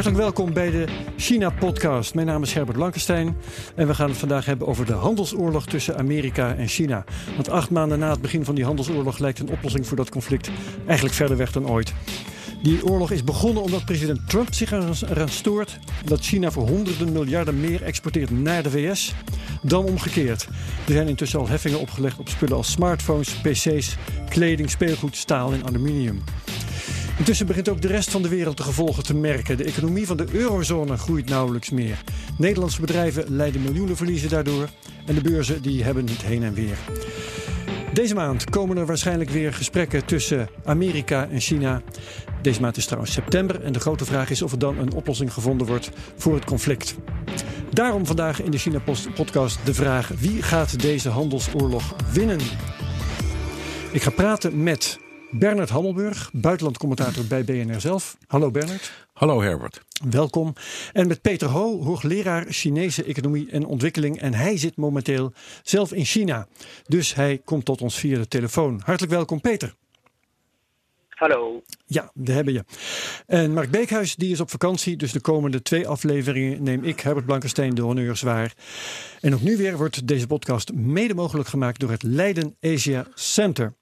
Hartelijk welkom bij de China-podcast. Mijn naam is Herbert Blankenstein en we gaan het vandaag hebben over de handelsoorlog tussen Amerika en China. Want acht maanden na het begin van die handelsoorlog lijkt een oplossing voor dat conflict eigenlijk verder weg dan ooit. Die oorlog is begonnen omdat president Trump zich eraan stoort dat China voor honderden miljarden meer exporteert naar de VS dan omgekeerd. Er zijn intussen al heffingen opgelegd op spullen als smartphones, PC's, kleding, speelgoed, staal en aluminium. Intussen begint ook de rest van de wereld de gevolgen te merken. De economie van de eurozone groeit nauwelijks meer. Nederlandse bedrijven lijden miljoenen verliezen daardoor. En de beurzen die hebben niet heen en weer. Deze maand komen er waarschijnlijk weer gesprekken tussen Amerika en China. Deze maand is trouwens september en de grote vraag is of er dan een oplossing gevonden wordt voor het conflict. Daarom vandaag in de China-podcast de vraag: wie gaat deze handelsoorlog winnen? Ik ga praten met Bernard Hammelburg, buitenlandcommentator bij BNR zelf. Hallo Bernard. Hallo Herbert. Welkom. En met Peter Ho, hoogleraar Chinese economie en ontwikkeling. En hij zit momenteel zelf in China. Dus hij komt tot ons via de telefoon. Hartelijk welkom Peter. Hallo. Ja, daar hebben je. En Mark Beekhuis die is op vakantie, dus de komende twee afleveringen neem ik, Herbert Blankenstein, de honneurs waar. En ook nu weer wordt deze podcast mede mogelijk gemaakt door het Leiden Asia Center.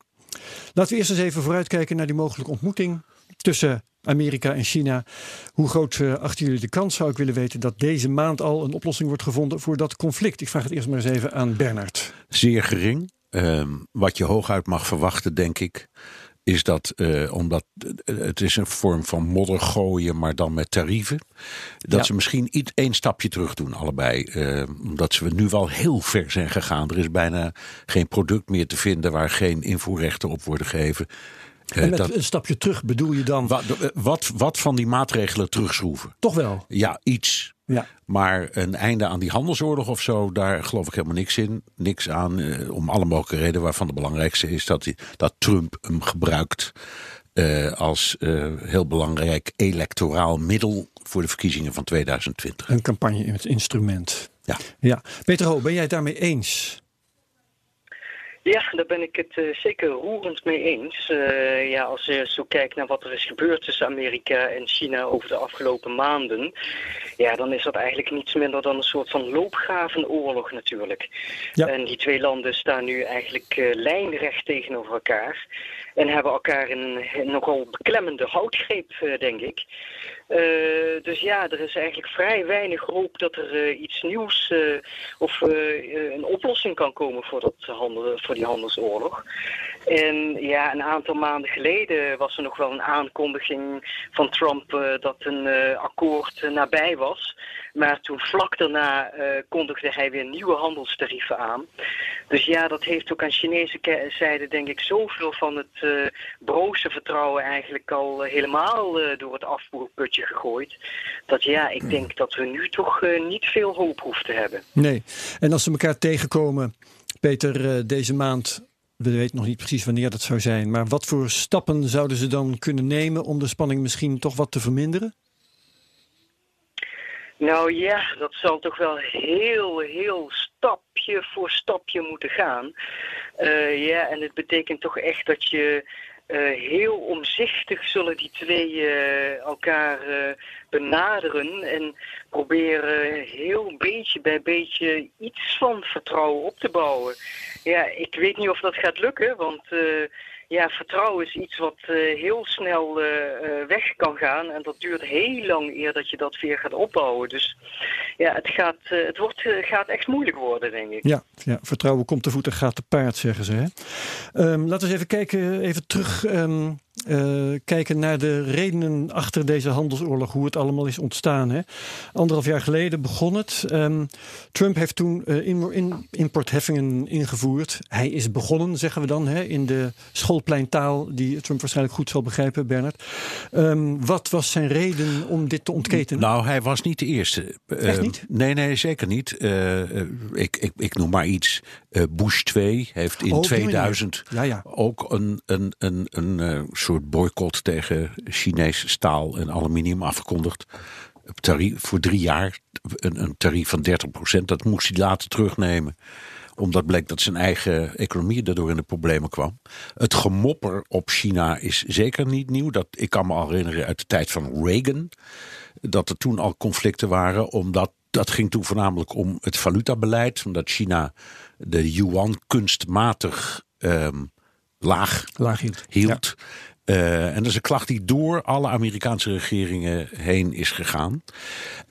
Laten we eerst eens even vooruitkijken naar die mogelijke ontmoeting tussen Amerika en China. Hoe groot uh, achten jullie de kans, zou ik willen weten, dat deze maand al een oplossing wordt gevonden voor dat conflict? Ik vraag het eerst maar eens even aan Bernard. Zeer gering. Uh, wat je hooguit mag verwachten, denk ik, is dat uh, omdat het is een vorm van modder gooien, maar dan met tarieven. Dat ze misschien iets één stapje terug doen, allebei. Uh, omdat ze nu wel heel ver zijn gegaan. Er is bijna geen product meer te vinden waar geen invoerrechten op worden gegeven. Uh, en met dat, een stapje terug bedoel je dan? Wat, wat, wat van die maatregelen terugschroeven. Toch wel? Ja, iets. Ja. Maar een einde aan die handelsoorlog of zo, daar geloof ik helemaal niks in. Niks aan, uh, om alle mogelijke redenen, waarvan de belangrijkste is dat, die, dat Trump hem gebruikt uh, als uh, heel belangrijk electoraal middel voor de verkiezingen van 2020. Een campagne-instrument. Ja. ja. Peter Ho, ben jij het daarmee eens? Ja, daar ben ik het uh, zeker roerend mee eens. Uh, ja, als je zo kijkt naar wat er is gebeurd tussen Amerika en China over de afgelopen maanden, ja, dan is dat eigenlijk niets minder dan een soort van loopgravenoorlog natuurlijk. Ja. En die twee landen staan nu eigenlijk uh, lijnrecht tegenover elkaar en hebben elkaar in een nogal beklemmende houtgreep, denk ik. Uh, dus ja, er is eigenlijk vrij weinig hoop dat er uh, iets nieuws uh, of een oplossing kan komen voor, dat handel, voor die handelsoorlog. En ja, een aantal maanden geleden was er nog wel een aankondiging van Trump dat een akkoord nabij was. Maar toen vlak daarna kondigde hij weer nieuwe handelstarieven aan. Dus ja, dat heeft ook aan Chinese zijde denk ik zoveel van het broze vertrouwen eigenlijk al helemaal door het afvoerputje gegooid. Dat ja, ik denk dat we nu toch niet veel hoop hoeven te hebben. Nee, en als ze elkaar tegenkomen, Peter, uh, deze maand. We weten nog niet precies wanneer dat zou zijn. Maar wat voor stappen zouden ze dan kunnen nemen om de spanning misschien toch wat te verminderen? Nou ja, dat zal toch wel heel, heel stapje voor stapje moeten gaan. Uh, ja, en het betekent toch echt dat je uh, heel omzichtig zullen die twee uh, elkaar uh, benaderen en proberen heel beetje bij beetje iets van vertrouwen op te bouwen. Ja, ik weet niet of dat gaat lukken, want ja, vertrouwen is iets wat heel snel weg kan gaan en dat duurt heel lang eer dat je dat weer gaat opbouwen. Dus ja, het, gaat, het wordt, gaat echt moeilijk worden, denk ik. Ja, ja, vertrouwen komt te voet en gaat te paard, zeggen ze. Hè? Um, laten we eens even kijken, even terug um, kijken naar de redenen achter deze handelsoorlog, hoe het allemaal is ontstaan. Hè. Anderhalf jaar geleden begon het. Ehm, Trump heeft toen in, importheffingen ingevoerd. Hij is begonnen, zeggen we dan, hè, in de schoolpleintaal die Trump waarschijnlijk goed zal begrijpen, Bernard. Um, wat was zijn reden om dit te ontketenen? Nou, hij was niet de eerste. Echt niet? nee, nee, zeker niet. ik, ik, ik noem maar iets. Bush 2 heeft in 2000 ja, ja. ook een, een, een, een soort boycott tegen Chinees staal en aluminium afgekondigd. Tarief, voor drie jaar een, een tarief van 30%. Dat moest hij later terugnemen omdat bleek dat zijn eigen economie daardoor in de problemen kwam. Het gemopper op China is zeker niet nieuw. Dat, ik kan me al herinneren uit de tijd van Reagan. Dat er toen al conflicten waren. Omdat dat ging toen voornamelijk om het valutabeleid. Omdat China de yuan kunstmatig um, laag, laag hield. hield. Uh, en dat is een klacht die door alle Amerikaanse regeringen heen is gegaan.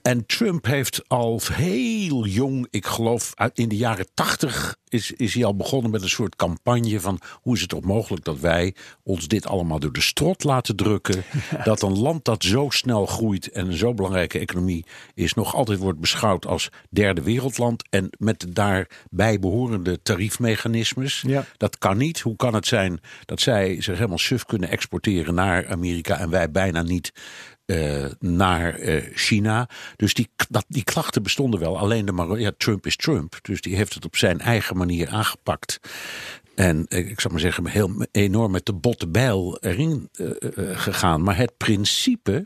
En Trump heeft al heel jong, ik geloof in de jaren tachtig, is, is hij al begonnen met een soort campagne van hoe is het ook mogelijk dat wij ons dit allemaal door de strot laten drukken. Dat een land dat zo snel groeit en een zo belangrijke economie is, nog altijd wordt beschouwd als derde wereldland. En met de daarbij behorende tariefmechanismes. Ja. Dat kan niet. Hoe kan het zijn dat zij zich helemaal suf kunnen exporteren naar Amerika en wij bijna niet? Uh, naar uh, China. Dus die, dat, die klachten bestonden wel. Alleen de Mar ja, Trump is Trump. Dus die heeft het op zijn eigen manier aangepakt. En uh, ik zou maar zeggen, heel enorm met de botte bijl erin gegaan. Maar het principe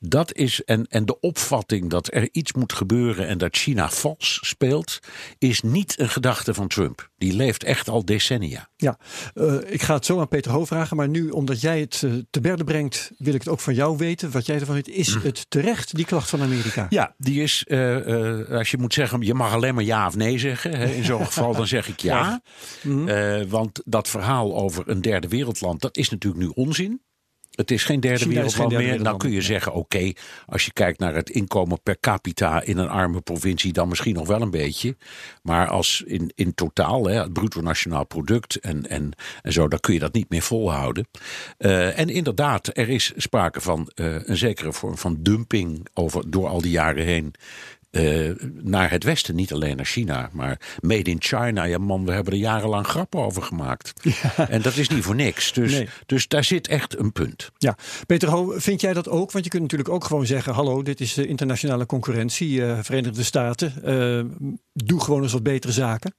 dat is, en, en de opvatting dat er iets moet gebeuren en dat China vals speelt, is niet een gedachte van Trump. Die leeft echt al decennia. Ja, uh, ik ga het zo aan Peter Ho vragen, maar nu omdat jij het uh, te berde brengt, wil ik het ook van jou weten. Wat jij ervan weet, is mm. het terecht, die klacht van Amerika? Ja, die is, uh, als je moet zeggen, je mag alleen maar ja of nee zeggen. Hè. In zo'n geval dan zeg ik ja. ja. Mm. want dat verhaal over een derde wereldland, dat is natuurlijk nu onzin. Het is geen derde wereldland meer. Dan nou kun je zeggen, oké, als je kijkt naar het inkomen per capita in een arme provincie, dan misschien nog wel een beetje. Maar als in, in totaal, hè, het bruto nationaal product en, en, en zo, dan kun je dat niet meer volhouden. Uh, en inderdaad, er is sprake van uh, een zekere vorm van dumping over, door al die jaren heen. Uh, naar het westen, niet alleen naar China, maar made in China. Ja, man, we hebben er jarenlang grappen over gemaakt. Ja. En dat is niet voor niks. Dus, nee. dus daar zit echt een punt. Ja, Peter Ho, vind jij dat ook? Want je kunt natuurlijk ook gewoon zeggen: hallo, dit is internationale concurrentie, uh, Verenigde Staten. Uh, doe gewoon eens wat betere zaken.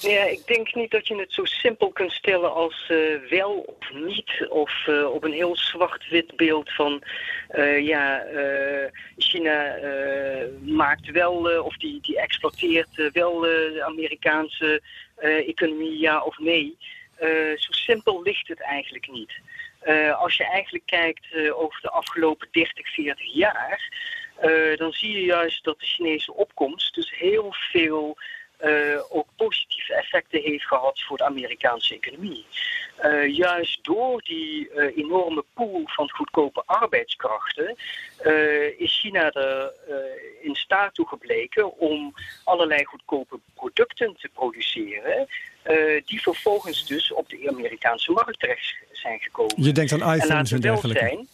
Ja, ik denk niet dat je het zo simpel kunt stellen als uh, wel of niet. Of uh, op een heel zwart-wit beeld van uh, ja, China maakt wel of die, die exploiteert wel de Amerikaanse economie, ja of nee. zo simpel ligt het eigenlijk niet. als je eigenlijk kijkt over de afgelopen 30, 40 jaar, dan zie je juist dat de Chinese opkomst dus heel veel effecten heeft gehad voor de Amerikaanse economie. Uh, juist door die uh, enorme pool van goedkope arbeidskrachten is China er in staat toe gebleken om allerlei goedkope producten te produceren. die vervolgens dus op de Amerikaanse markt terecht zijn gekomen. Je denkt aan iPhones en, en dergelijke. Zijn,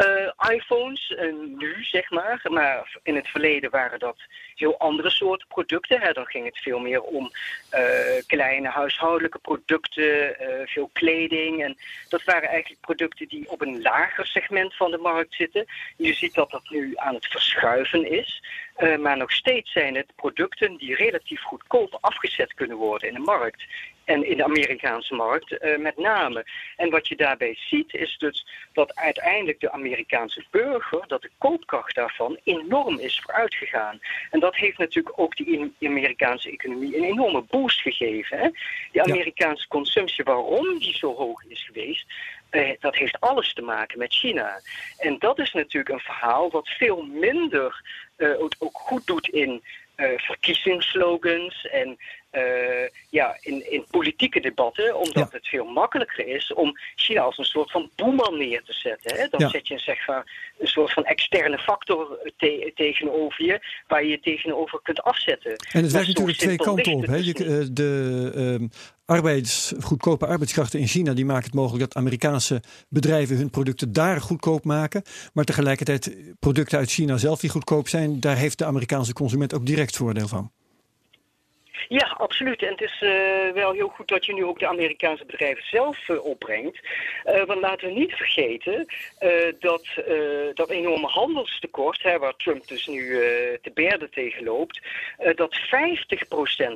uh, iPhones nu, zeg maar. Maar in het verleden waren dat heel andere soorten producten. Dan ging het veel meer om uh, kleine huishoudelijke producten, veel kleding. En dat waren eigenlijk producten die op een lager segment van de markt zitten. Je ziet dat dat nu aan het verschuiven is. maar nog steeds zijn het producten die relatief goedkoop afgezet kunnen worden in de markt en in de Amerikaanse markt uh, met name. En wat je daarbij ziet is dus dat uiteindelijk de Amerikaanse burger, dat de koopkracht daarvan enorm is vooruitgegaan. En dat heeft natuurlijk ook die Amerikaanse economie een enorme boost gegeven. Hè? Die Amerikaanse consumptie, waarom die zo hoog is geweest, uh, dat heeft alles te maken met China. En dat is natuurlijk een verhaal wat veel minder uh, ook goed doet in uh, verkiezingsslogans en ja, in, in politieke debatten, omdat het veel makkelijker is om China als een soort van boeman neer te zetten. Hè? Dan zet je zeg maar, een soort van externe factor tegenover je, waar je je tegenover kunt afzetten. En het werkt natuurlijk twee kanten op. Hè? Je, dus de ehm, arbeids, goedkope arbeidskrachten in China die maken het mogelijk dat Amerikaanse bedrijven hun producten daar goedkoop maken. Maar tegelijkertijd producten uit China zelf die goedkoop zijn, daar heeft de Amerikaanse consument ook direct voordeel van. Ja, absoluut. En het is uh, wel heel goed dat je nu ook de Amerikaanse bedrijven zelf uh, opbrengt. Uh, want laten we niet vergeten dat dat enorme handelstekort, hè, waar Trump dus nu te berde tegen loopt, dat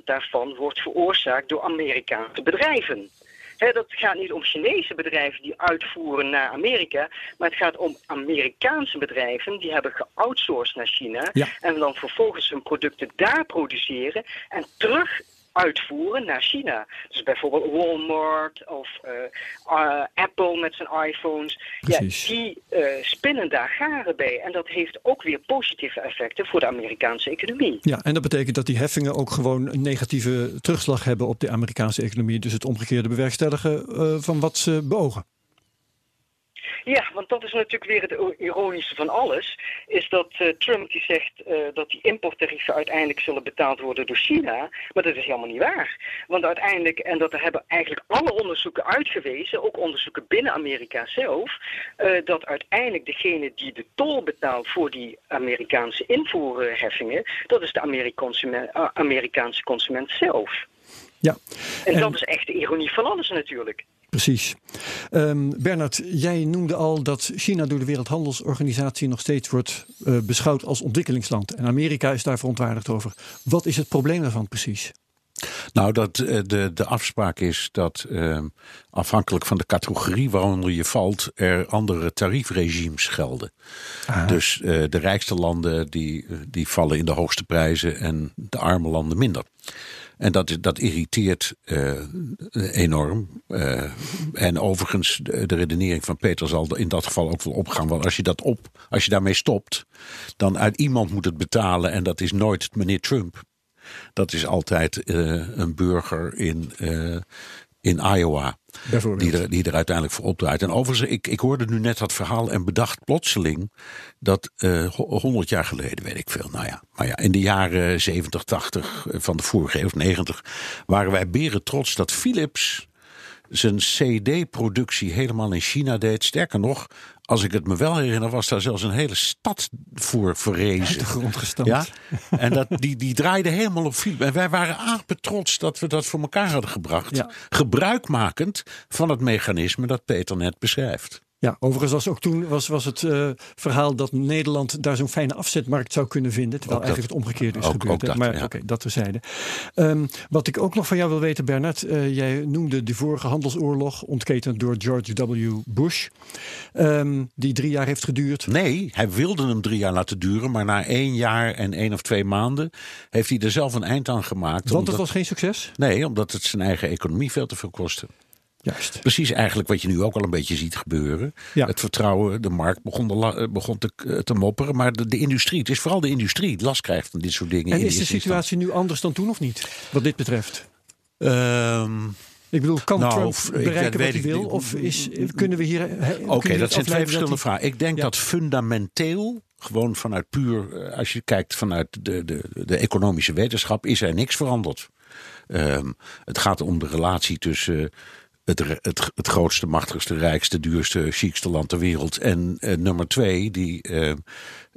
50% daarvan wordt veroorzaakt door Amerikaanse bedrijven dat gaat niet om Chinese bedrijven die uitvoeren naar Amerika, maar het gaat om Amerikaanse bedrijven die hebben geoutsourced naar China en dan vervolgens hun producten daar produceren en terug uitvoeren naar China. Dus bijvoorbeeld Walmart of uh, uh, Apple met zijn iPhones. Ja, die uh, spinnen daar garen bij. En dat heeft ook weer positieve effecten voor de Amerikaanse economie. Ja, en dat betekent dat die heffingen ook gewoon een negatieve terugslag hebben op de Amerikaanse economie. Dus het omgekeerde bewerkstelligen van wat ze beogen. Ja, want dat is natuurlijk weer het ironische van alles. Is dat uh, Trump die zegt uh, dat die importtarieven uiteindelijk zullen betaald worden door China. Maar dat is helemaal niet waar. Want uiteindelijk, en dat hebben eigenlijk alle onderzoeken uitgewezen, ook onderzoeken binnen Amerika zelf, uh, dat uiteindelijk degene die de tol betaalt voor die Amerikaanse invoerheffingen, dat is de Amerikaanse consument zelf. Ja. En, en dat is echt de ironie van alles natuurlijk. Precies. Um, Bernard, jij noemde al dat China door de Wereldhandelsorganisatie nog steeds wordt uh, beschouwd als ontwikkelingsland. En Amerika is daar verontwaardigd over. Wat is het probleem daarvan precies? Nou, dat uh, de, de afspraak is dat uh, afhankelijk van de categorie waaronder je valt, er andere tariefregimes gelden. Ah. Dus uh, de rijkste landen die, die vallen in de hoogste prijzen en de arme landen minder. En dat, dat irriteert uh, enorm. Uh, en overigens, de, de, redenering van Peter zal in dat geval ook wel opgaan. Want als je, dat op, als je daarmee stopt, dan uit iemand moet het betalen. En dat is nooit meneer Trump. Dat is altijd uh, een burger in, in Iowa. Die er, die er uiteindelijk voor opdraait. En overigens, ik, ik hoorde nu net dat verhaal en bedacht plotseling dat uh, 100 jaar geleden, weet ik veel. Nou ja, maar ja, in de jaren 70, 80 van de vorige eeuw of 90 waren wij beren trots dat Philips zijn CD-productie helemaal in China deed. Sterker nog, als ik het me wel herinner, was daar zelfs een hele stad voor verrezen. De grond gestampt. Ja? En dat, die, die draaide helemaal op Philips. En wij waren trots dat we dat voor elkaar hadden gebracht. Ja. Gebruikmakend van het mechanisme dat Peter net beschrijft. Ja, overigens was ook toen was, was het uh, verhaal dat Nederland daar zo'n fijne afzetmarkt zou kunnen vinden. Terwijl ook eigenlijk het omgekeerde is gebeurd. dat, maar oké, okay, dat terzijde. Um, wat ik ook nog van jou wil weten, Bernard. Uh, jij noemde de vorige handelsoorlog, ontketend door George W. Bush. Um, die drie jaar heeft geduurd. Nee, hij wilde hem drie jaar laten duren. Maar na één jaar en één of twee maanden heeft hij er zelf een eind aan gemaakt. Want omdat, het was geen succes? Nee, omdat het zijn eigen economie veel te veel kostte. Juist. Precies eigenlijk wat je nu ook al een beetje ziet gebeuren. Ja. Het vertrouwen, de markt begon, de, begon te, eh, te mopperen. Maar de, de, industrie, het is vooral de industrie die last krijgt van dit soort dingen. En is de situatie nu anders dan toen of niet? Wat dit betreft? Um, ik bedoel, kan nou, Trump bereiken wat hij wil? Of is, kunnen we hier... Oké, dat zijn twee verschillende vragen. Ik denk dat fundamenteel gewoon vanuit puur, eh, als je kijkt vanuit de, de, de economische wetenschap, is er niks veranderd. Um, het gaat om de relatie tussen het, het, het grootste, machtigste, rijkste, duurste, chicste land ter wereld. En uh, nummer twee, die, uh,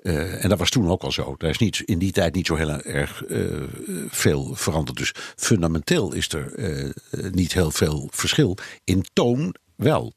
uh, en dat was toen ook al zo. Daar is niet, in die tijd niet zo heel erg veel veranderd. Dus fundamenteel is er niet heel veel verschil. In toon wel.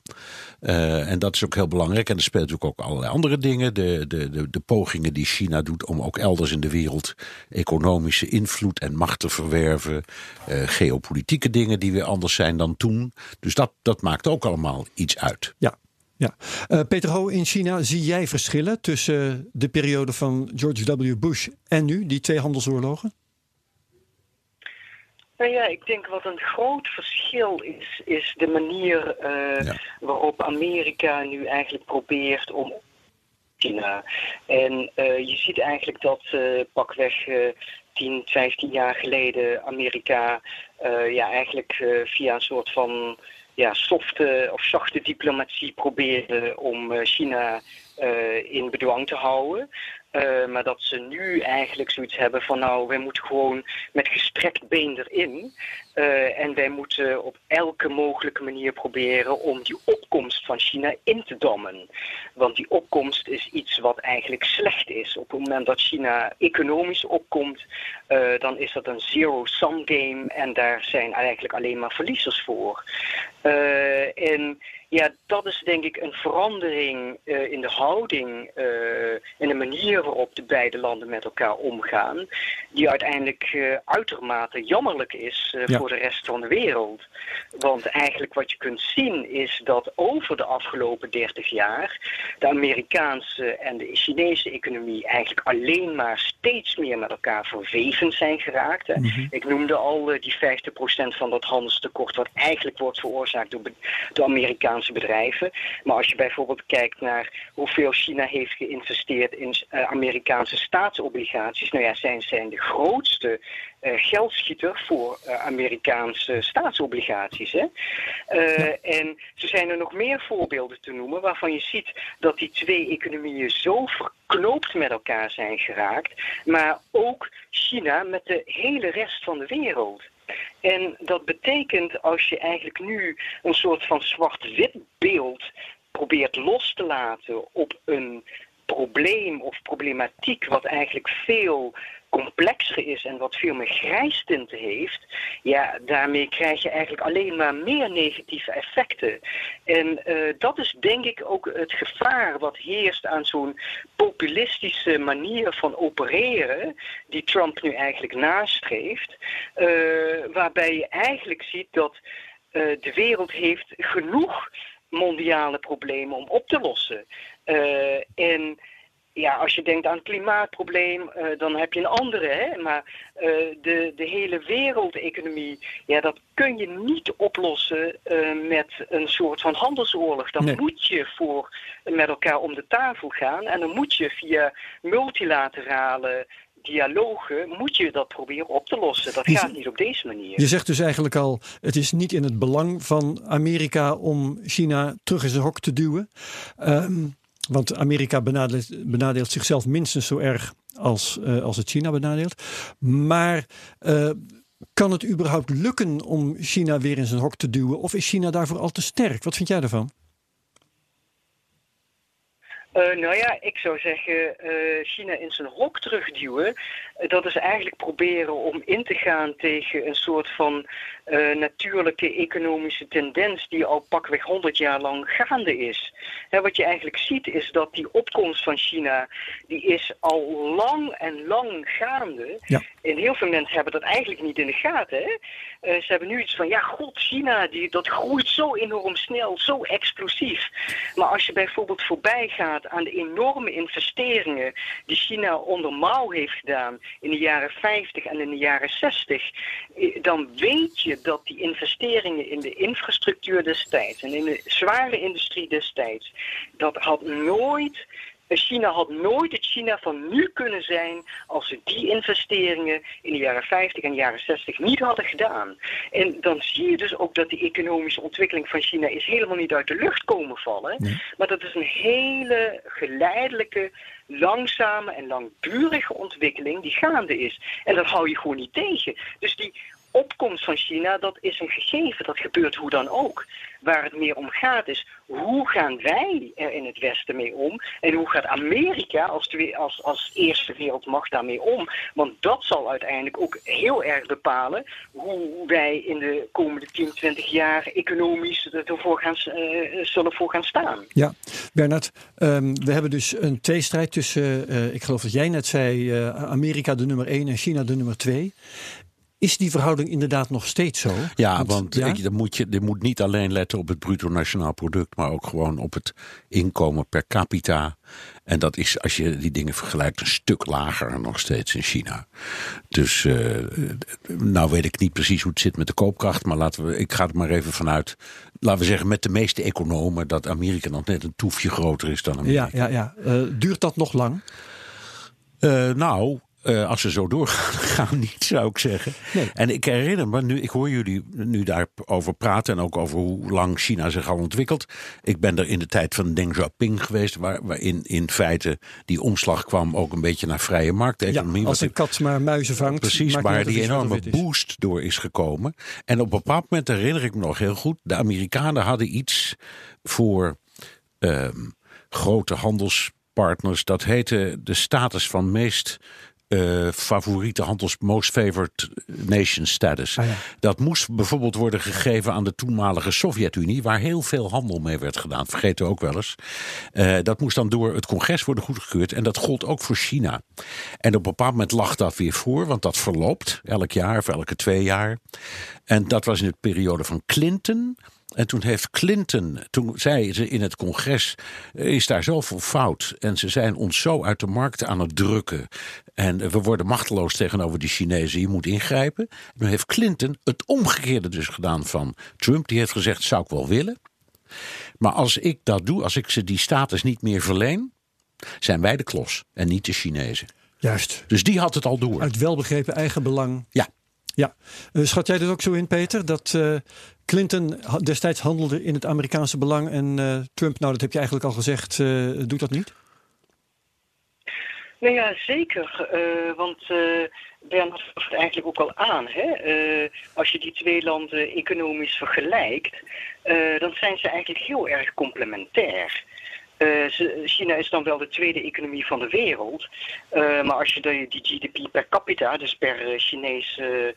Uh, en dat is ook heel belangrijk. En er speelt natuurlijk ook allerlei andere dingen. De, de, de, pogingen die China doet om ook elders in de wereld economische invloed en macht te verwerven. Uh, geopolitieke dingen die weer anders zijn dan toen. Dus dat, dat maakt ook allemaal iets uit. Ja. Ja. Uh, Peter Ho, in China zie jij verschillen tussen de periode van George W. Bush en nu, die twee handelsoorlogen? Nou ja, ik denk wat een groot verschil is, is de manier uh, waarop Amerika nu eigenlijk probeert om China. En uh, je ziet eigenlijk dat uh, pakweg 10, 15 jaar geleden Amerika ja, eigenlijk via een soort van ja, softe of zachte diplomatie probeerde om China in bedwang te houden. Uh, maar dat ze nu eigenlijk zoiets hebben van nou, wij moeten gewoon met gestrekt been erin. Uh, en wij moeten op elke mogelijke manier proberen om die opkomst van China in te dammen. Want die opkomst is iets wat eigenlijk slecht is. Op het moment dat China economisch opkomt, uh, dan is dat een zero-sum game. En daar zijn eigenlijk alleen maar verliezers voor. en ja, dat is denk ik een verandering in de houding, in de manier waarop de beide landen met elkaar omgaan, die uiteindelijk uitermate jammerlijk is. Voor de rest van de wereld. Want eigenlijk wat je kunt zien is dat over de afgelopen 30 jaar de Amerikaanse en de Chinese economie eigenlijk alleen maar steeds meer met elkaar verweven zijn geraakt. Mm -hmm. Ik noemde al die 50% van dat handelstekort wat eigenlijk wordt veroorzaakt door, door Amerikaanse bedrijven. Maar als je bijvoorbeeld kijkt naar hoeveel China heeft geïnvesteerd in uh, Amerikaanse staatsobligaties, nou ja, zijn, zijn de grootste geldschieter voor uh, Amerikaanse staatsobligaties. Hè? En zo zijn er nog meer voorbeelden te noemen waarvan je ziet dat die twee economieën zo verknoopt met elkaar zijn geraakt, maar ook China met de hele rest van de wereld. En dat betekent als je eigenlijk nu een soort van zwart-wit beeld probeert los te laten op een probleem of problematiek wat eigenlijk veel complexer is en wat veel meer grijstinten heeft, ja, daarmee krijg je eigenlijk alleen maar meer negatieve effecten. En uh, dat is denk ik ook het gevaar wat heerst aan zo'n populistische manier van opereren, die Trump nu eigenlijk nastreeft, uh, waarbij je eigenlijk ziet dat uh, de wereld heeft genoeg mondiale problemen om op te lossen. en ja, als je denkt aan het klimaatprobleem, uh, dan heb je een andere. Hè? Maar uh, de, de hele wereldeconomie, ja, dat kun je niet oplossen uh, met een soort van handelsoorlog. Dan nee. moet je voor met elkaar om de tafel gaan en dan moet je via multilaterale dialogen moet je dat proberen op te lossen. Dat gaat niet op deze manier. Je zegt dus eigenlijk al, het is niet in het belang van Amerika om China terug in zijn hok te duwen. Um, want Amerika benadeelt, benadeelt, zichzelf minstens zo erg als, uh, als het China benadeelt. Maar uh, kan het überhaupt lukken om China weer in zijn hok te duwen? Of is China daarvoor al te sterk? Wat vind jij daarvan? Uh, nou ja, ik zou zeggen, China in zijn hok terugduwen. Dat is eigenlijk proberen om in te gaan tegen een soort van natuurlijke economische tendens die al pakweg 100 jaar lang gaande is. Hè, wat je eigenlijk ziet is dat die opkomst van China, die is al lang en lang gaande. Ja. En heel veel mensen hebben dat eigenlijk niet in de gaten. Hè? ze hebben nu iets van, ja god, China, die, dat groeit zo enorm snel, zo explosief. Maar als je bijvoorbeeld voorbij gaat aan de enorme investeringen die China onder Mao heeft gedaan in de jaren 50 en in de jaren 60, dan weet je dat die investeringen in de infrastructuur destijds en in de zware industrie destijds, dat had nooit China had nooit het China van nu kunnen zijn als ze die investeringen in de jaren 50 en jaren 60 niet hadden gedaan. En dan zie je dus ook dat die economische ontwikkeling van China is helemaal niet uit de lucht komen vallen. Nee. Maar dat is een hele geleidelijke, langzame en langdurige ontwikkeling die gaande is. En dat hou je gewoon niet tegen. Dus die opkomst van China, dat is een gegeven. Dat gebeurt hoe dan ook. Waar het meer om gaat is, hoe gaan wij er in het Westen mee om? En hoe gaat Amerika als, als, als eerste wereldmacht daarmee om? Want dat zal uiteindelijk ook heel erg bepalen hoe wij in de komende 10, 20 jaar economisch ervoor gaan, uh, zullen voor gaan staan. Ja, Bernard, um, we hebben dus een tweestrijd tussen, uh, ik geloof dat jij net zei, uh, Amerika de nummer 1 en China de nummer 2. Is die verhouding inderdaad nog steeds zo? Ja, want, want ja? Ik, dan moet je, je moet niet alleen letten op het bruto nationaal product, maar ook gewoon op het inkomen per capita. En dat is, als je die dingen vergelijkt, een stuk lager nog steeds in China. Dus, uh, nou weet ik niet precies hoe het zit met de koopkracht, maar laten we, ik ga er maar even vanuit, laten we zeggen, met de meeste economen, dat Amerika nog net een toefje groter is dan Amerika. Ja, ja, ja. Uh, duurt dat nog lang? Uh, nou, Uh, als ze zo doorgaan, gaan niet, zou ik zeggen. Nee. En ik herinner me, nu, ik hoor jullie nu daarover praten en ook over hoe lang China zich al ontwikkelt. Ik ben er in de tijd van Deng Xiaoping geweest, waar, waarin in feite die omslag kwam ook een beetje naar vrije markt. Ja, als een kat maar muizen vangt. Precies, waar die enorme boost door is gekomen. En op een bepaald moment herinner ik me nog heel goed, de Amerikanen hadden iets voor ehm, grote handelspartners. Dat heette de status van meest uh, favoriete handels most favored nation status. Ah, dat moest bijvoorbeeld worden gegeven aan de toenmalige Sovjet-Unie, waar heel veel handel mee werd gedaan. Vergeten ook wel eens. Uh, dat moest dan door het congres worden goedgekeurd en dat gold ook voor China. En op een bepaald moment lag dat weer voor, want dat verloopt elk jaar of elke twee jaar. En dat was in de periode van Clinton. En toen heeft Clinton, toen zei ze in het congres, is daar zoveel fout. En ze zijn ons zo uit de markt aan het drukken. En we worden machteloos tegenover die Chinezen, je moet ingrijpen. En toen heeft Clinton het omgekeerde dus gedaan van Trump. Die heeft gezegd, zou ik wel willen. Maar als ik dat doe, als ik ze die status niet meer verleen, zijn wij de klos en niet de Chinezen. Juist. Dus die had het al door. Uit welbegrepen eigen belang. Ja. Ja. Uh, schat jij dat ook zo in, Peter? Dat uh, Clinton destijds handelde in het Amerikaanse belang en uh, Trump, nou dat heb je eigenlijk al gezegd, doet dat niet? Nou ja, zeker. want Bernard gaf het eigenlijk ook al aan. Hè? als je die twee landen economisch vergelijkt, dan zijn ze eigenlijk heel erg complementair. Uh, China is dan wel de tweede economie van de wereld. Uh, maar als je de, die GDP per capita, dus per uh, Chinese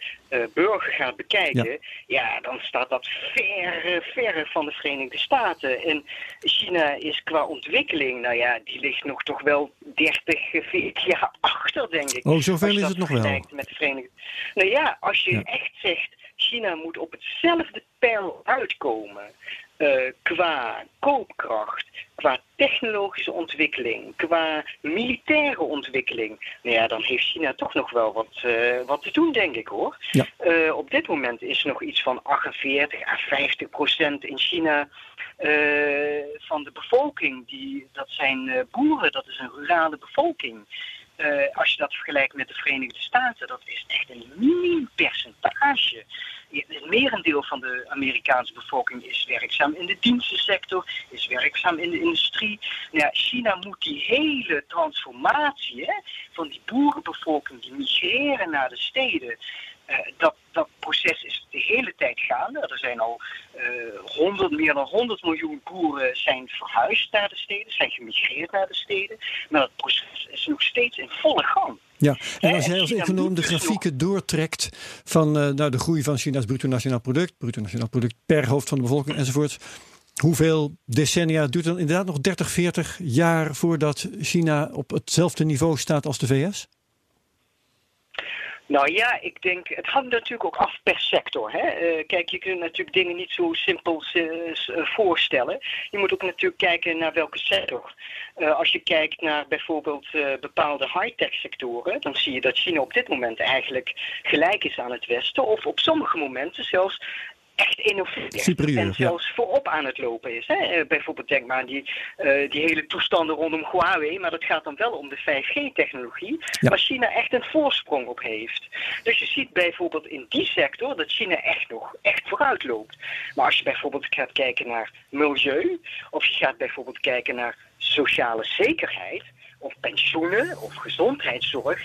burger gaat bekijken, ja. ja. dan staat dat ver, ver van de Verenigde Staten. En China is qua ontwikkeling, nou ja, die ligt nog toch wel 30, 40 jaar achter, denk ik. Oh, zoveel is het nog wel. Met de Verenigde... Nou ja, als je ja. echt zegt, China moet op hetzelfde peil uitkomen uh, qua koopkracht, qua technologische ontwikkeling, qua militaire ontwikkeling, nou ja, dan heeft China toch nog wel wat, uh, wat te doen, denk ik hoor. Ja. Uh, op dit moment is nog iets van 48 à 50 procent in China van de bevolking. Die, dat zijn boeren, dat is een rurale bevolking. Als je dat vergelijkt met de Verenigde Staten, dat is echt een miniem percentage het merendeel van de Amerikaanse bevolking is werkzaam in de dienstensector, is werkzaam in de industrie. Nou ja, China moet die hele transformatie hè, van die boerenbevolking die migreren naar de steden. Uh, dat, dat proces is de hele tijd gaande. Er zijn al uh, eh, 100, meer dan 100 miljoen boeren zijn verhuisd naar de steden, zijn gemigreerd naar de steden. Maar dat proces is nog steeds in volle gang. Ja, en als jij als econoom de grafieken doortrekt van uh, nou, de groei van China's bruto nationaal product, bruto nationaal product per hoofd van de bevolking enzovoort. Hoeveel decennia duurt dan inderdaad nog 30, 40 jaar voordat China op hetzelfde niveau staat als de VS? Nou ja, ik denk, het hangt natuurlijk ook af per sector. Hè? Uh, kijk, je kunt natuurlijk dingen niet zo simpel uh, voorstellen. Je moet ook natuurlijk kijken naar welke sector. Als je kijkt naar bijvoorbeeld bepaalde high-tech sectoren, dan zie je dat China op dit moment eigenlijk gelijk is aan het Westen. Of op sommige momenten zelfs echt. Superieur, en zelfs ja. voorop aan het lopen is. Hè? Uh, bijvoorbeeld denk maar aan die, uh, die hele toestanden rondom Huawei, maar dat gaat dan wel om de 5G-technologie, ja. waar China echt een voorsprong op heeft. Dus je ziet bijvoorbeeld in die sector dat China echt nog echt vooruit loopt. Maar als je bijvoorbeeld gaat kijken naar milieu, of je gaat bijvoorbeeld kijken naar sociale zekerheid, of pensioenen, of gezondheidszorg,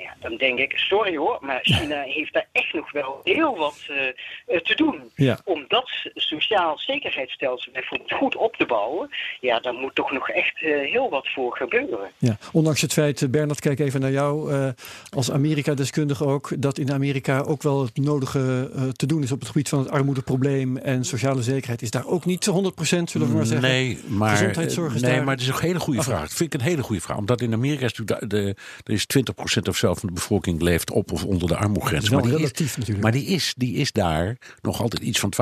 ja, dan denk ik, sorry hoor, maar China heeft daar echt nog wel heel wat uh, te doen. Ja. Om dat sociaal zekerheidsstelsel bijvoorbeeld goed op te bouwen, ja, daar moet toch nog echt uh, heel wat voor gebeuren. Ja, ondanks het feit, Bernard, kijk even naar jou uh, als Amerika-deskundige ook, dat in Amerika ook wel het nodige te doen is op het gebied van het armoedeprobleem en sociale zekerheid. Is daar ook niet 100%, zullen we maar zeggen? Nee, maar, Gezondheidszorg is nee, daar... maar het is een hele goede vraag. Dat vind ik een hele goede vraag. Omdat in Amerika is natuurlijk de, er is 20% of zo van de bevolking leeft op of onder de armoegrens. maar relatief is, natuurlijk. Maar die is, die is daar nog altijd iets van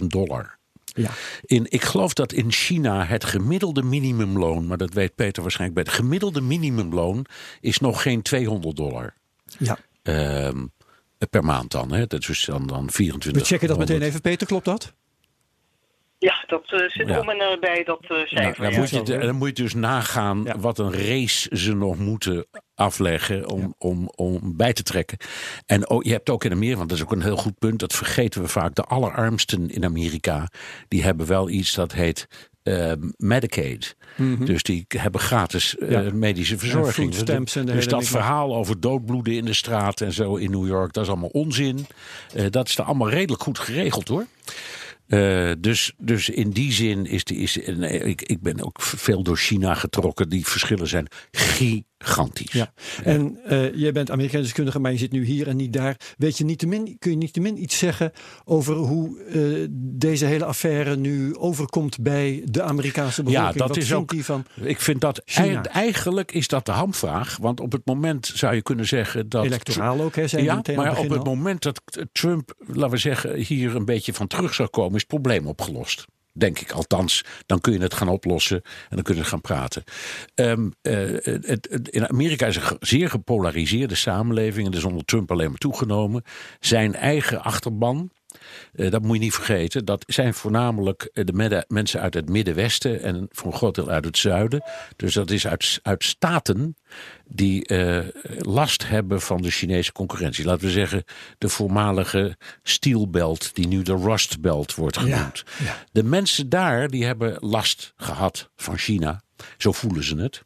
12.000 dollar. Ja. In, ik geloof dat in China het gemiddelde minimumloon, maar dat weet Peter waarschijnlijk bij het gemiddelde minimumloon is nog geen 200 dollar. Ja. Uh, per maand dan, hè? Dat is dan, dan 24. We checken dat meteen even, Peter, klopt dat? Ja, dat uh, zit ja. om en nabij dat uh, cijfer. Nou, dan, moet je, dan moet je dus nagaan ja. wat een race ze nog moeten afleggen om, om, om bij te trekken. En ook, je hebt ook in Amerika, want dat is ook een heel goed punt, dat vergeten we vaak. De allerarmsten in Amerika, die hebben wel iets dat heet uh, Medicaid. Mhm. Dus die hebben gratis uh, Ja. medische verzorging. dus dat verhaal over doodbloeden in de straat en zo in New York, dat is allemaal onzin. Eh, dat is er allemaal redelijk goed geregeld hoor. Eh, dus, dus in die zin is, die, is nee, ik, ik ben ook veel door China getrokken. Die verschillen zijn gigantisch. Ja. En eh, jij bent Amerikaans deskundige, maar je zit nu hier en niet daar. Weet je niettemin, kun je niettemin iets zeggen over hoe eh, deze hele affaire nu overkomt bij de Amerikaanse bevolking? dat Wat is ook- die van Ik vind dat China. eigenlijk is dat de hamvraag. Want op het moment zou je kunnen zeggen dat. electoraal ook, hè? Zijn Ja, meteen maar op het moment dat Trump, laten we zeggen, hier een beetje van terug zou komen, is het probleem opgelost. Denk ik althans. Dan kun je het gaan oplossen en dan kun je het gaan praten. Ehm, eh, het, in Amerika is een zeer gepolariseerde samenleving. En is onder Trump alleen maar toegenomen. Zijn eigen achterban, eh, dat moet je niet vergeten. Dat zijn voornamelijk eh, de midden- mensen uit het Middenwesten en voor een groot deel uit het zuiden. Dus dat is uit, uit staten die eh, last hebben van de Chinese concurrentie. Laten we zeggen de voormalige Steel Belt, die nu de Rust Belt wordt genoemd. ja. De mensen daar die hebben last gehad van China. Zo voelen ze het.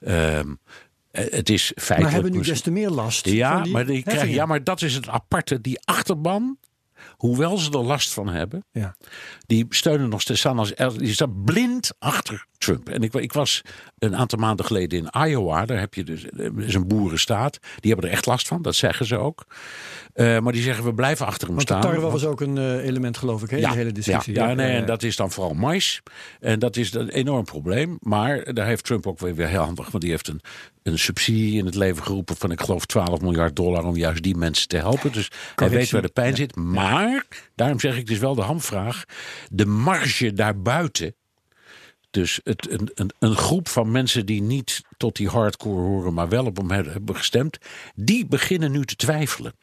Ehm, eh, het is feitelijk. Mhm. Maar hebben nu des te meer last ja, maar, die krijgen, ja, maar dat is het aparte. Die achterban, hoewel ze er last van hebben, Ja. die steunen nog steeds aan als die staat blind achter Trump. En ik, ik was een aantal maanden geleden in Iowa. Daar heb je dus is een boerenstaat. Die hebben er echt last van. Dat zeggen ze ook. Eh, maar die zeggen we blijven achter hem Want staan. tarwe was ook een eh, element, geloof ik, hè, in de hele discussie. Ja, ja nee, en dat is dan vooral mais. En dat is een enorm probleem. Maar daar heeft Trump ook weer, weer heel handig. Want die heeft een, een subsidie in het leven geroepen van ik geloof 12 miljard dollar om juist die mensen te helpen. Dus hij weet waar de pijn zit. Maar, daarom zeg ik, is wel de hamvraag. De marge daarbuiten. Dus het, een, een, een groep van mensen die niet tot die hardcore horen, maar wel op hem hebben gestemd, die beginnen nu te twijfelen.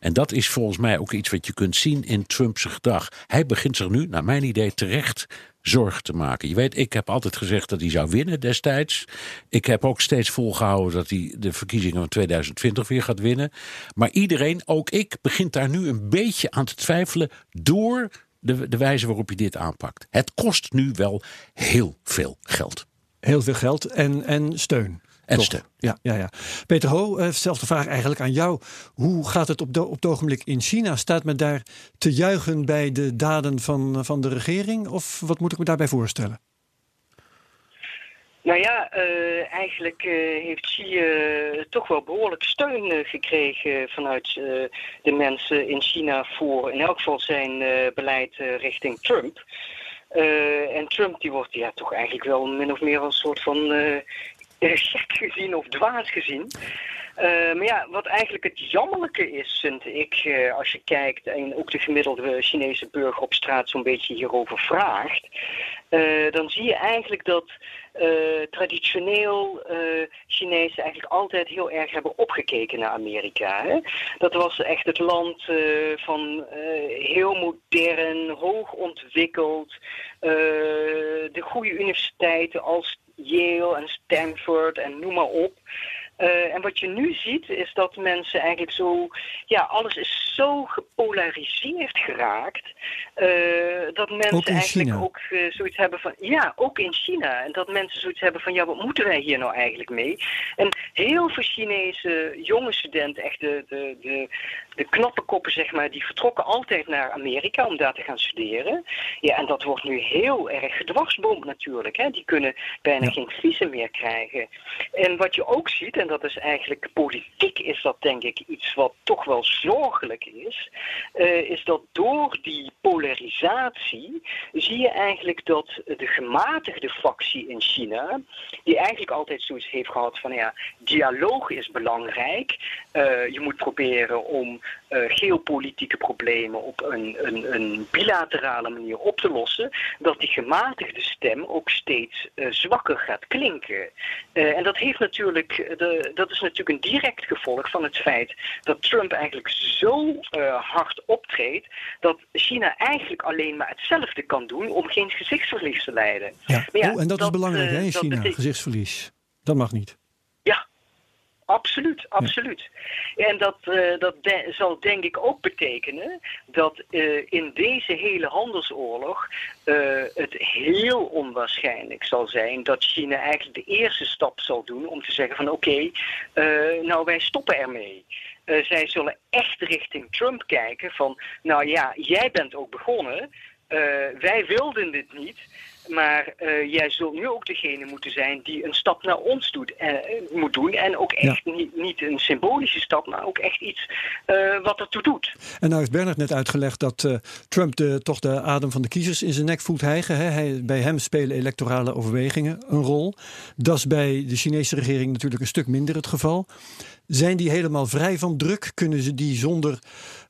En dat is volgens mij ook iets wat je kunt zien in Trumps gedrag. Hij begint zich nu, naar mijn idee, terecht zorgen te maken. Je weet, ik heb altijd gezegd dat hij zou winnen destijds. Ik heb ook steeds volgehouden dat hij de verkiezingen van 2020 weer gaat winnen. Maar iedereen, ook ik, begint daar nu een beetje aan te twijfelen door de, de wijze waarop hij dit aanpakt. Het kost nu wel heel veel geld. Heel veel geld en, en steun. En steun. Ja, ja, ja. Peter Ho, eh, dezelfde vraag eigenlijk aan jou. Hoe gaat het op, de, op het ogenblik in China? Staat men daar te juichen bij de daden van, van de regering? Of wat moet ik me daarbij voorstellen? Nou ja, eh, eigenlijk eh, heeft Xi eh, toch wel behoorlijk steun gekregen vanuit de mensen in China voor in elk geval zijn beleid richting Trump. En Trump die wordt ja toch eigenlijk wel min of meer als een soort van gek gezien of dwaas gezien. Maar ja, wat eigenlijk het jammerlijke is, vind ik, als je kijkt en ook de gemiddelde Chinese burger op straat zo'n beetje hierover vraagt, dan zie je eigenlijk dat eh, traditioneel eh Chinezen eigenlijk altijd heel erg hebben opgekeken naar Amerika. Hè? Dat was echt het land eh, van heel modern, hoog ontwikkeld, de goede universiteiten als Yale en Stanford en noem maar op. Eh, en wat je nu ziet is dat mensen eigenlijk zo, ja, alles is zo gepolariseerd geraakt, eh, dat mensen Ook eigenlijk China. ook eh, zoiets hebben van, ja, ook in China. En dat mensen zoiets hebben van, ja, wat moeten wij hier nou eigenlijk mee? En heel veel Chinese jonge studenten, echt de, de, de, de knappe koppen, zeg maar, die vertrokken altijd naar Amerika om daar te gaan studeren. Ja, en dat wordt nu heel erg gedwarsboomd natuurlijk. Hè. Die kunnen bijna Ja. geen visum meer krijgen. En wat je ook ziet, en dat is eigenlijk politiek, is dat denk ik iets wat toch wel zorgelijk is, eh, is dat door die polarisatie zie je eigenlijk dat de gematigde factie in China, die eigenlijk altijd zoiets heeft gehad van ja, dialoog is belangrijk. Eh, je moet proberen om eh, geopolitieke problemen op een, een, een bilaterale manier op te lossen, dat die gematigde stem ook steeds zwakker gaat klinken. En dat heeft natuurlijk, eh, de, dat is natuurlijk een direct gevolg van het feit dat Trump eigenlijk zo eh, hard optreedt dat China eigenlijk alleen maar hetzelfde kan doen om geen gezichtsverlies te leiden. Ja. Oh, en dat, is belangrijk eh, hè, in dat China, gezichtsverlies. Dat mag niet. Absoluut, absoluut. En dat, uh, dat de, zal denk ik ook betekenen dat uh, in deze hele handelsoorlog uh, het heel onwaarschijnlijk zal zijn dat China eigenlijk de eerste stap zal doen om te zeggen van oké, okay, nou wij stoppen ermee. zij zullen echt richting Trump kijken van nou ja, jij bent ook begonnen, wij wilden dit niet. Maar uh, jij zult nu ook degene moeten zijn die een stap naar ons doet, uh, moet doen. En ook echt ja. niet, niet, een symbolische stap, maar ook echt iets uh, wat ertoe doet. En nou heeft Bernard net uitgelegd dat Trump de, toch de adem van de kiezers in zijn nek voelt hijgen. Hè? Hij, bij hem spelen electorale overwegingen een rol. Dat is bij de Chinese regering natuurlijk een stuk minder het geval. Zijn die helemaal vrij van druk? Kunnen ze die zonder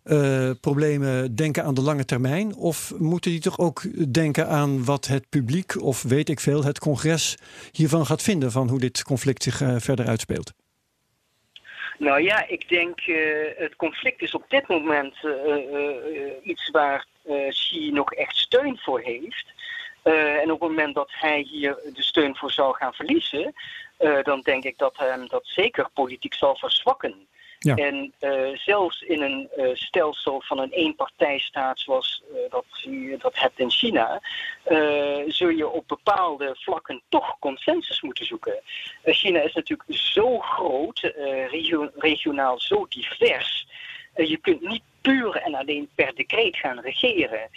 uh, problemen denken aan de lange termijn? Of moeten die toch ook denken aan wat het publiek of weet ik veel, het congres hiervan gaat vinden van hoe dit conflict zich uh, verder uitspeelt? Nou ja, ik denk uh, het conflict is op dit moment iets waar Xi nog echt steun voor heeft. en op het moment dat hij hier de steun voor zou gaan verliezen, dan denk ik dat hem dat zeker politiek zal verzwakken. En uh, zelfs in een uh, stelsel van een eenpartijstaat zoals uh, dat je dat hebt in China, zul je op bepaalde vlakken toch consensus moeten zoeken. China is natuurlijk zo groot, regio regionaal zo divers. je kunt niet puur en alleen per decreet gaan regeren.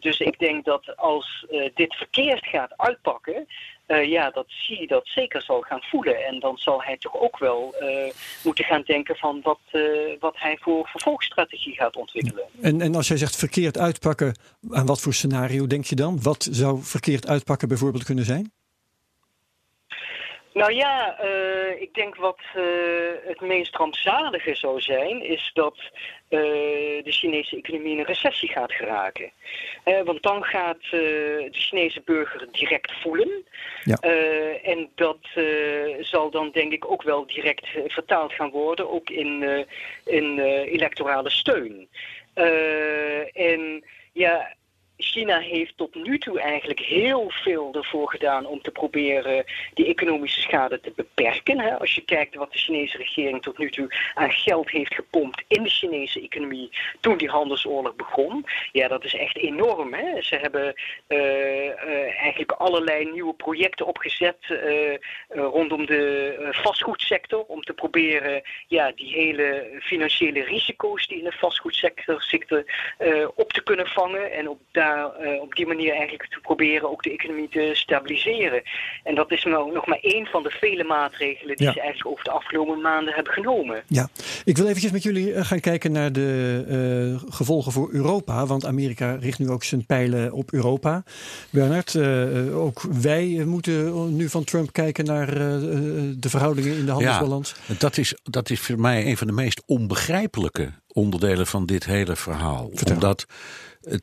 dus ik denk dat als dit verkeerd gaat uitpakken, uh, ja, dat je dat zeker zal gaan voelen. En dan zal hij toch ook wel uh, moeten gaan denken van wat, uh, wat hij voor vervolgstrategie gaat ontwikkelen. En, en als jij zegt verkeerd uitpakken, aan wat voor scenario denk je dan? Wat zou verkeerd uitpakken bijvoorbeeld kunnen zijn? Nou ja, uh, ik denk wat uh, het meest rampzalige zou zijn, is dat uh, de Chinese economie in een recessie gaat geraken. want dan gaat de Chinese burger direct voelen. Ja. en dat zal dan denk ik ook wel direct vertaald gaan worden, ook in, in electorale steun. en ja, China heeft tot nu toe eigenlijk heel veel ervoor gedaan om te proberen die economische schade te beperken. Als je kijkt wat de Chinese regering tot nu toe aan geld heeft gepompt in de Chinese economie toen die handelsoorlog begon. Ja, dat is echt enorm. Hè. Ze hebben uh, uh, eigenlijk allerlei nieuwe projecten opgezet uh, rondom de vastgoedsector om te proberen ja, die hele financiële risico's die in de vastgoedsector zitten op te kunnen vangen en op daar uh, op die manier eigenlijk te proberen ook de economie te stabiliseren. En dat is nou nog maar één van de vele maatregelen die ja. ze eigenlijk over de afgelopen maanden hebben genomen. Ja, ik wil eventjes met jullie eh, gaan kijken naar de uh, gevolgen voor Europa. Want Amerika richt nu ook zijn pijlen op Europa. Bernard, uh, ook wij moeten nu van Trump kijken naar de verhoudingen in de handelsbalans. Ja, dat is, dat is voor mij een van de meest onbegrijpelijke onderdelen van dit hele verhaal. Vertel. Omdat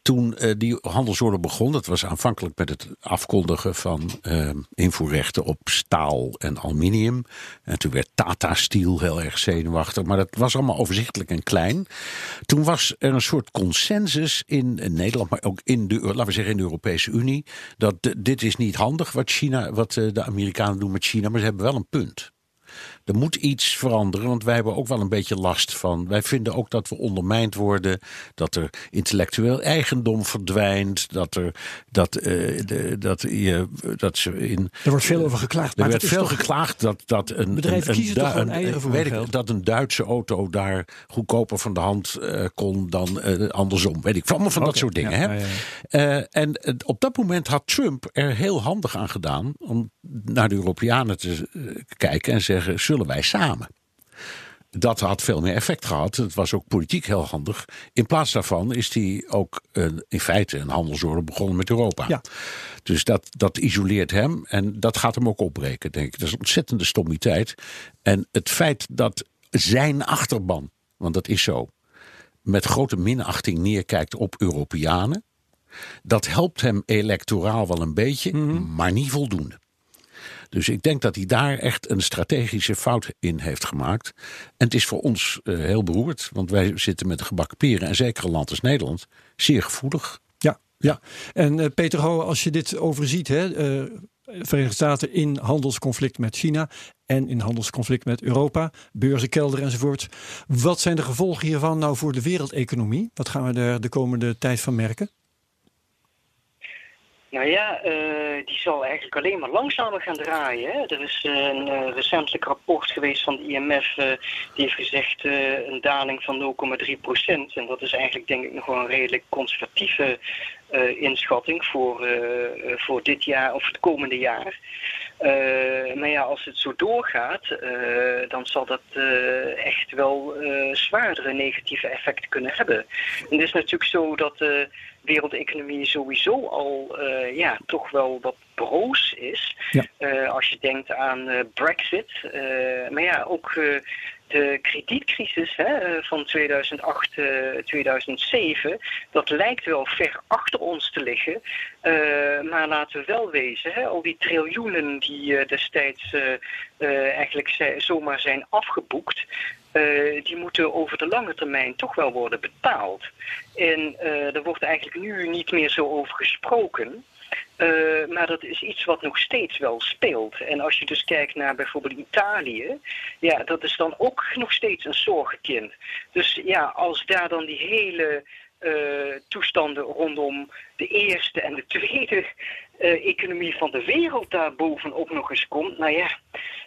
toen uh, die handelsoorlog begon, dat was aanvankelijk met het afkondigen van uh, invoerrechten op staal en aluminium. En toen werd Tata Steel heel erg zenuwachtig, maar dat was allemaal overzichtelijk en klein. Toen was er een soort consensus in Nederland, maar ook in de, laten we zeggen in de Europese Unie, dat dit is niet handig wat China, wat de Amerikanen doen met China, maar ze hebben wel een punt. Er moet iets veranderen, want wij hebben ook wel een beetje last van. Wij vinden ook dat we ondermijnd worden, dat er intellectueel eigendom verdwijnt, dat er dat, uh, de, dat je dat ze in. Er wordt veel over geklaagd. Er werd veel geklaagd dat dat een bedrijven gewoon eieren voor weet ik, dat een Duitse auto daar goedkoper van de hand uh, kon dan uh, andersom. Weet ik, allemaal van okay, dat soort dingen. Ja, hè? Ja, ja. en op dat moment had Trump er heel handig aan gedaan om naar de Europeanen te kijken en zeggen: wij samen? Dat had veel meer effect gehad. Het was ook politiek heel handig. In plaats daarvan is hij ook een, in feite een handelsoorlog begonnen met Europa. Ja. Dus dat, dat isoleert hem en dat gaat hem ook opbreken, denk ik. Dat is een ontzettende stommiteit. En het feit dat zijn achterban, want dat is zo, met grote minachting neerkijkt op Europeanen. Dat helpt hem electoraal wel een beetje, mm -hmm. maar niet voldoende. Dus ik denk dat hij daar echt een strategische fout in heeft gemaakt. En het is voor ons uh, heel beroerd, want wij zitten met gebakken peren, en zeker een land als Nederland, zeer gevoelig. Ja, ja. en uh, Peter Ho, als je dit overziet, hè, uh, Verenigde Staten in handelsconflict met China en in handelsconflict met Europa, beurzenkelder enzovoort. Wat zijn de gevolgen hiervan nou voor de wereldeconomie? Wat gaan we er de komende tijd van merken? Nou ja, uh, die zal eigenlijk alleen maar langzamer gaan draaien. Hè? Er is een uh, recentelijk rapport geweest van de IMF die heeft gezegd een daling van 0,3 procent. En dat is eigenlijk denk ik nog wel een redelijk conservatieve inschatting voor, voor dit jaar of het komende jaar. maar ja, als het zo doorgaat, dan zal dat echt wel zwaardere negatieve effecten kunnen hebben. En het is natuurlijk zo dat wereldeconomie sowieso al uh, ja, toch wel wat broos is. Ja. Uh, als je denkt aan uh, Brexit. maar ja, ook de kredietcrisis hè, van 2008, 2007, dat lijkt wel ver achter ons te liggen. maar laten we wel wezen, hè, al die triljoenen die destijds eigenlijk zomaar zijn afgeboekt, uh, die moeten over de lange termijn toch wel worden betaald. En uh, er wordt eigenlijk nu niet meer zo over gesproken. Uh, maar dat is iets wat nog steeds wel speelt. En als je dus kijkt naar bijvoorbeeld Italië, ja, dat is dan ook nog steeds een zorgenkind. Dus ja, als daar dan die hele uh, toestanden rondom de eerste en de tweede uh, economie van de wereld daar bovenop nog eens komt, nou ja,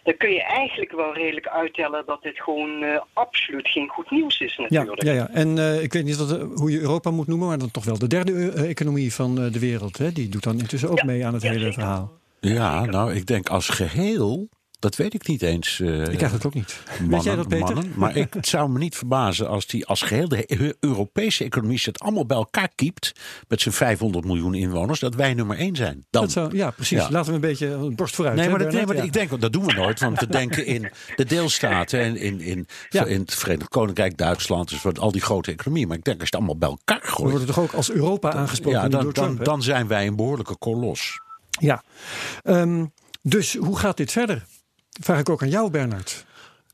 dan kun je eigenlijk wel redelijk uittellen dat dit gewoon uh, absoluut geen goed nieuws is natuurlijk. Ja, ja, ja. en uh, ik weet niet wat, hoe je Europa moet noemen, maar dan toch wel de derde economie van de wereld. Hè? Die doet dan intussen ook ja, mee aan het ja, hele zeker. verhaal. Ja, nou, ik denk als geheel dat weet ik niet eens. Uh, ik krijg het ook niet. Mannen, weet jij dat, Peter? Mannen, maar ik, het zou me niet verbazen als die als geheel de Europese economie het allemaal bij elkaar kiept met zijn 500 miljoen inwoners, dat wij nummer één zijn. Dan. Dat zou, ja, precies. Ja. Laten we een beetje borst vooruit. Nee, maar, dat, nee, maar ja. ik denk, dat doen we nooit, want we denken in de deelstaten en in, in, ja. in het Verenigd Koninkrijk, Duitsland, dus al die grote economieën. Maar ik denk als je het allemaal bij elkaar gooit. We worden toch ook als Europa aangesproken ja, dan, door Trump, dan, dan, zijn wij een behoorlijke kolos. Ja, um, dus hoe gaat dit verder? Vraag ik ook aan jou, Bernard.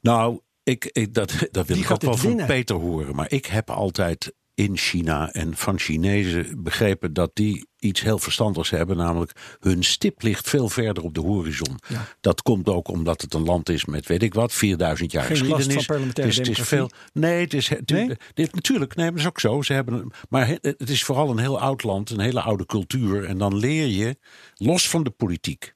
Nou, ik, ik dat, dat wil ik ook wel van Peter horen. Maar ik heb altijd in China en van Chinezen begrepen dat die iets heel verstandigs hebben. Namelijk hun stip ligt veel verder op de horizon. Ja. Dat komt ook omdat het een land is met weet ik wat, 4000 jaar Geen geschiedenis. Last van parlementaire dus het is veel. Nee, het is het, nee? Dit, natuurlijk, nee, dat is ook zo. Ze hebben, maar het is vooral een heel oud land, een hele oude cultuur. En dan leer je, los van de politiek,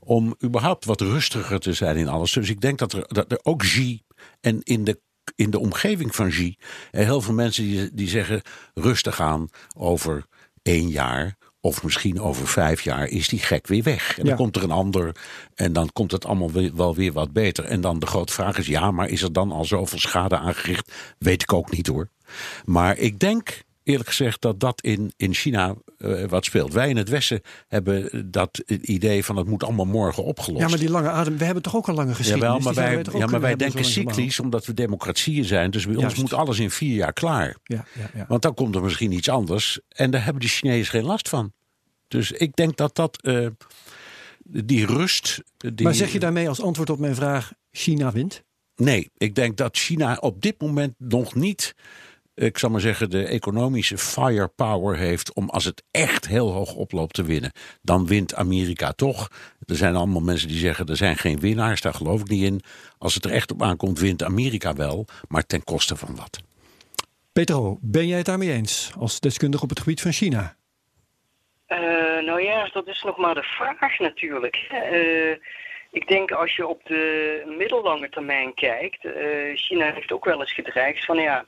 om überhaupt wat rustiger te zijn in alles. Dus ik denk dat er, dat er ook Xi en in de in de omgeving van Xi er heel veel mensen die, die zeggen rustig aan over één jaar of misschien over vijf jaar is die gek weer weg. En dan komt er een ander en dan komt het allemaal weer, wel weer wat beter. En dan de grote vraag is, ja, maar is er dan al zoveel schade aangericht? Weet ik ook niet hoor. Maar ik denk eerlijk gezegd dat dat in, in China uh, wat speelt. Wij in het Westen hebben dat idee van het moet allemaal morgen opgelost. Ja, maar die lange adem, we hebben toch ook een lange geschiedenis. Jawel, maar wij, ja, maar wij denken cyclisch omdat we democratieën zijn. Dus bij Juist. ons moet alles in vier jaar klaar. Ja, ja, ja. Want dan komt er misschien iets anders. En daar hebben de Chinezen geen last van. Dus ik denk dat dat... Uh, die rust... Die... Maar zeg je daarmee als antwoord op mijn vraag... China wint? Nee, ik denk dat China op dit moment nog niet ik zal maar zeggen, de economische firepower heeft om als het echt heel hoog oploopt te winnen. Dan wint Amerika toch. Er zijn allemaal mensen die zeggen er zijn geen winnaars, daar geloof ik niet in. Als het er echt op aankomt, wint Amerika wel, maar ten koste van wat. Petro, ben jij het daarmee eens als deskundige op het gebied van China? Uh, nou ja, dat is nog maar de vraag natuurlijk. Uh, ik denk als je op de middellange termijn kijkt, uh, China heeft ook wel eens gedreigd van ja,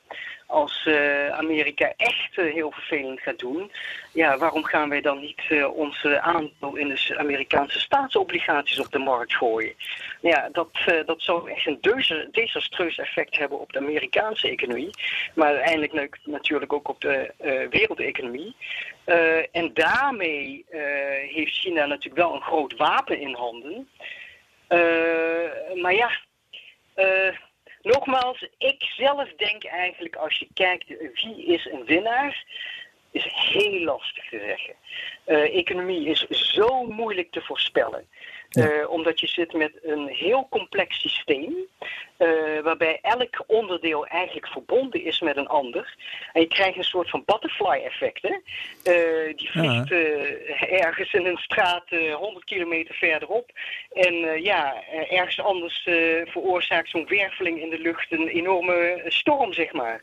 als uh, Amerika echt uh, heel vervelend gaat doen, ja, waarom gaan wij dan niet uh, onze aandeel in de Amerikaanse staatsobligaties op de markt gooien? Ja, dat, dat zou echt een desastreus effect hebben op de Amerikaanse economie, maar uiteindelijk natuurlijk ook op de wereldeconomie. en daarmee heeft China natuurlijk wel een groot wapen in handen. maar ja. Nogmaals, ik zelf denk eigenlijk als je kijkt wie is een winnaar, is heel lastig te zeggen. Uh, economie is zo moeilijk te voorspellen. Ja. Uh, omdat je zit met een heel complex systeem. Uh, waarbij elk onderdeel eigenlijk verbonden is met een ander. En je krijgt een soort van butterfly-effect. Uh, die vliegt uh, ergens in een straat 100 kilometer verderop. En ja, ergens anders veroorzaakt zo'n werveling in de lucht een enorme storm, zeg maar.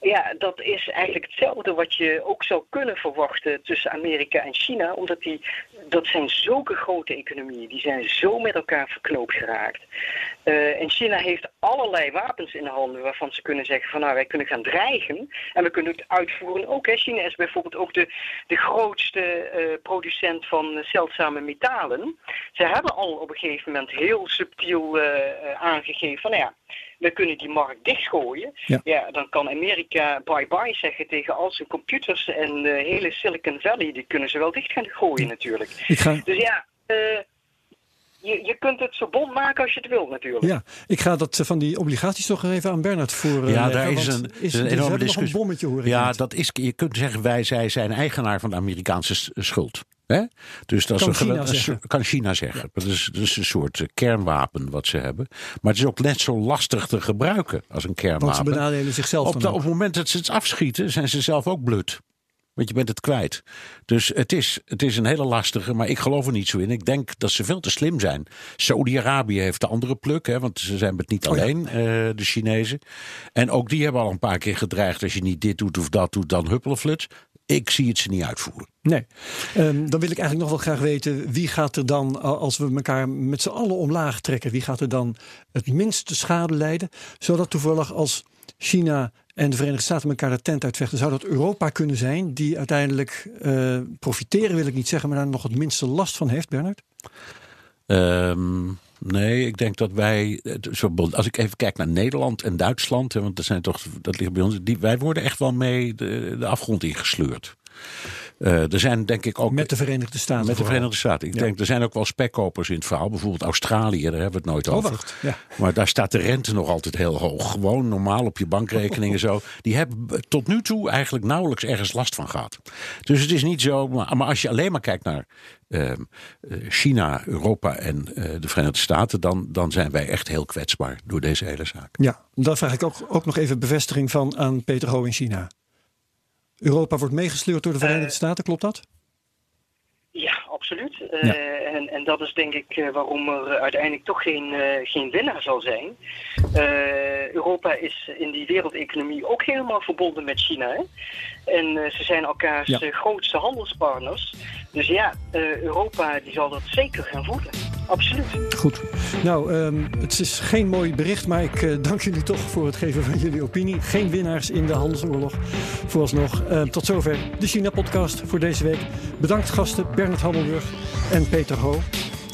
Ja, dat is eigenlijk hetzelfde wat je ook zou kunnen verwachten tussen Amerika en China. Omdat die, dat zijn zulke grote economieën. Die zijn zo met elkaar verknoopt geraakt. En China heeft allerlei wapens in handen waarvan ze kunnen zeggen van nou wij kunnen gaan dreigen en we kunnen het uitvoeren ook. Hè. China is bijvoorbeeld ook de, de grootste uh, producent van zeldzame metalen. Ze hebben al op een gegeven moment heel subtiel uh, aangegeven van nou ja, we kunnen die markt dichtgooien. Ja. ja, dan kan Amerika bye-bye zeggen tegen al zijn computers en de hele Silicon Valley, die kunnen ze wel dicht gaan gooien natuurlijk. Ga... Dus ja, je, je kunt het zo bond maken als je het wil natuurlijk. Ja, ik ga dat eh, van die obligaties toch even aan Bernard voor. Ja, daar is een, is, een enorme discussie. Een bommetje hoor Ja, dat is, je kunt zeggen wij zij zijn eigenaar van de Amerikaanse schuld. Hè? Dus dat kan, is een, China zeggen. kan China zeggen. Dat, is, dat is een soort eh, kernwapen wat ze hebben. Maar het is ook net zo lastig te gebruiken als een kernwapen. Want ze benadelen zichzelf op, de, op het moment dat ze het afschieten, zijn ze zelf ook blut. Want je bent het kwijt. Dus het is, het is een hele lastige, maar ik geloof er niet zo in. Ik denk dat ze veel te slim zijn. Saudi-Arabië heeft de andere pluk, hè, want ze zijn het niet oh alleen, uh, de Chinezen. En ook die hebben al een paar keer gedreigd: als je niet dit doet of dat doet, dan huppeleflut. Ik zie het ze niet uitvoeren. Nee. Um, dan wil ik eigenlijk nog wel graag weten: wie gaat er dan, als we elkaar met z'n allen omlaag trekken, wie gaat er dan het minste schade lijden? Zodat toevallig als China en de Verenigde Staten elkaar de tent uitvechten, zou dat Europa kunnen zijn die uiteindelijk uh, profiteren, wil ik niet zeggen, maar daar nog het minste last van heeft, Bernard? Um, nee, ik denk dat wij, als ik even kijk naar Nederland en Duitsland, want dat zijn toch, dat ligt bij ons, die, wij worden echt wel mee de, de afgrond ingesleurd. Uh, er zijn denk ik ook. Met de Verenigde Staten. Met de Verenigde Staten. Ik denk, er zijn ook wel spekkopers in het verhaal. Bijvoorbeeld Australië, daar hebben we het nooit oh, over. Wacht, ja. Maar daar staat de rente nog altijd heel hoog. Gewoon normaal op je bankrekening en zo. Die hebben tot nu toe eigenlijk nauwelijks ergens last van gehad. Dus het is niet zo. Maar, maar als je alleen maar kijkt naar uh, China, Europa en uh, de Verenigde Staten, dan, dan zijn wij echt heel kwetsbaar door deze hele zaak. Ja, daar vraag ik ook, ook nog even bevestiging van aan Peter Ho in China. Europa wordt meegesleurd door de Verenigde eh, Staten, klopt dat? Ja, absoluut. Uh, en, en dat is denk ik uh, waarom er uiteindelijk toch geen, uh, geen winnaar zal zijn. Europa is in die wereldeconomie ook helemaal verbonden met China. Hè? En ze zijn elkaars ja. grootste handelspartners. Dus ja, Europa die zal dat zeker gaan voelen absoluut. Goed. Nou, um, het is geen mooi bericht, maar ik uh, dank jullie toch voor het geven van jullie opinie. Geen winnaars in de handelsoorlog vooralsnog. Uh, tot zover de China-podcast voor deze week. Bedankt gasten Bernard En Peter Ho.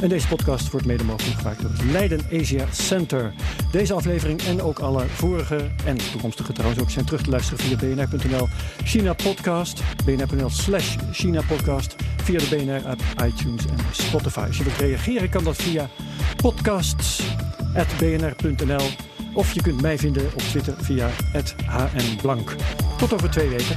En deze podcast wordt mede mogelijk gemaakt door het Leiden Asia Center. Deze aflevering en ook alle vorige en toekomstige trouwens ook zijn terug te luisteren via bnr.nl China Podcast, bnr.nl slash China Podcast, via de BNR-app, iTunes en Spotify. Als je wilt reageren kan dat via podcasts.bnr.nl of je kunt mij vinden op Twitter via @hnblank. Tot over twee weken.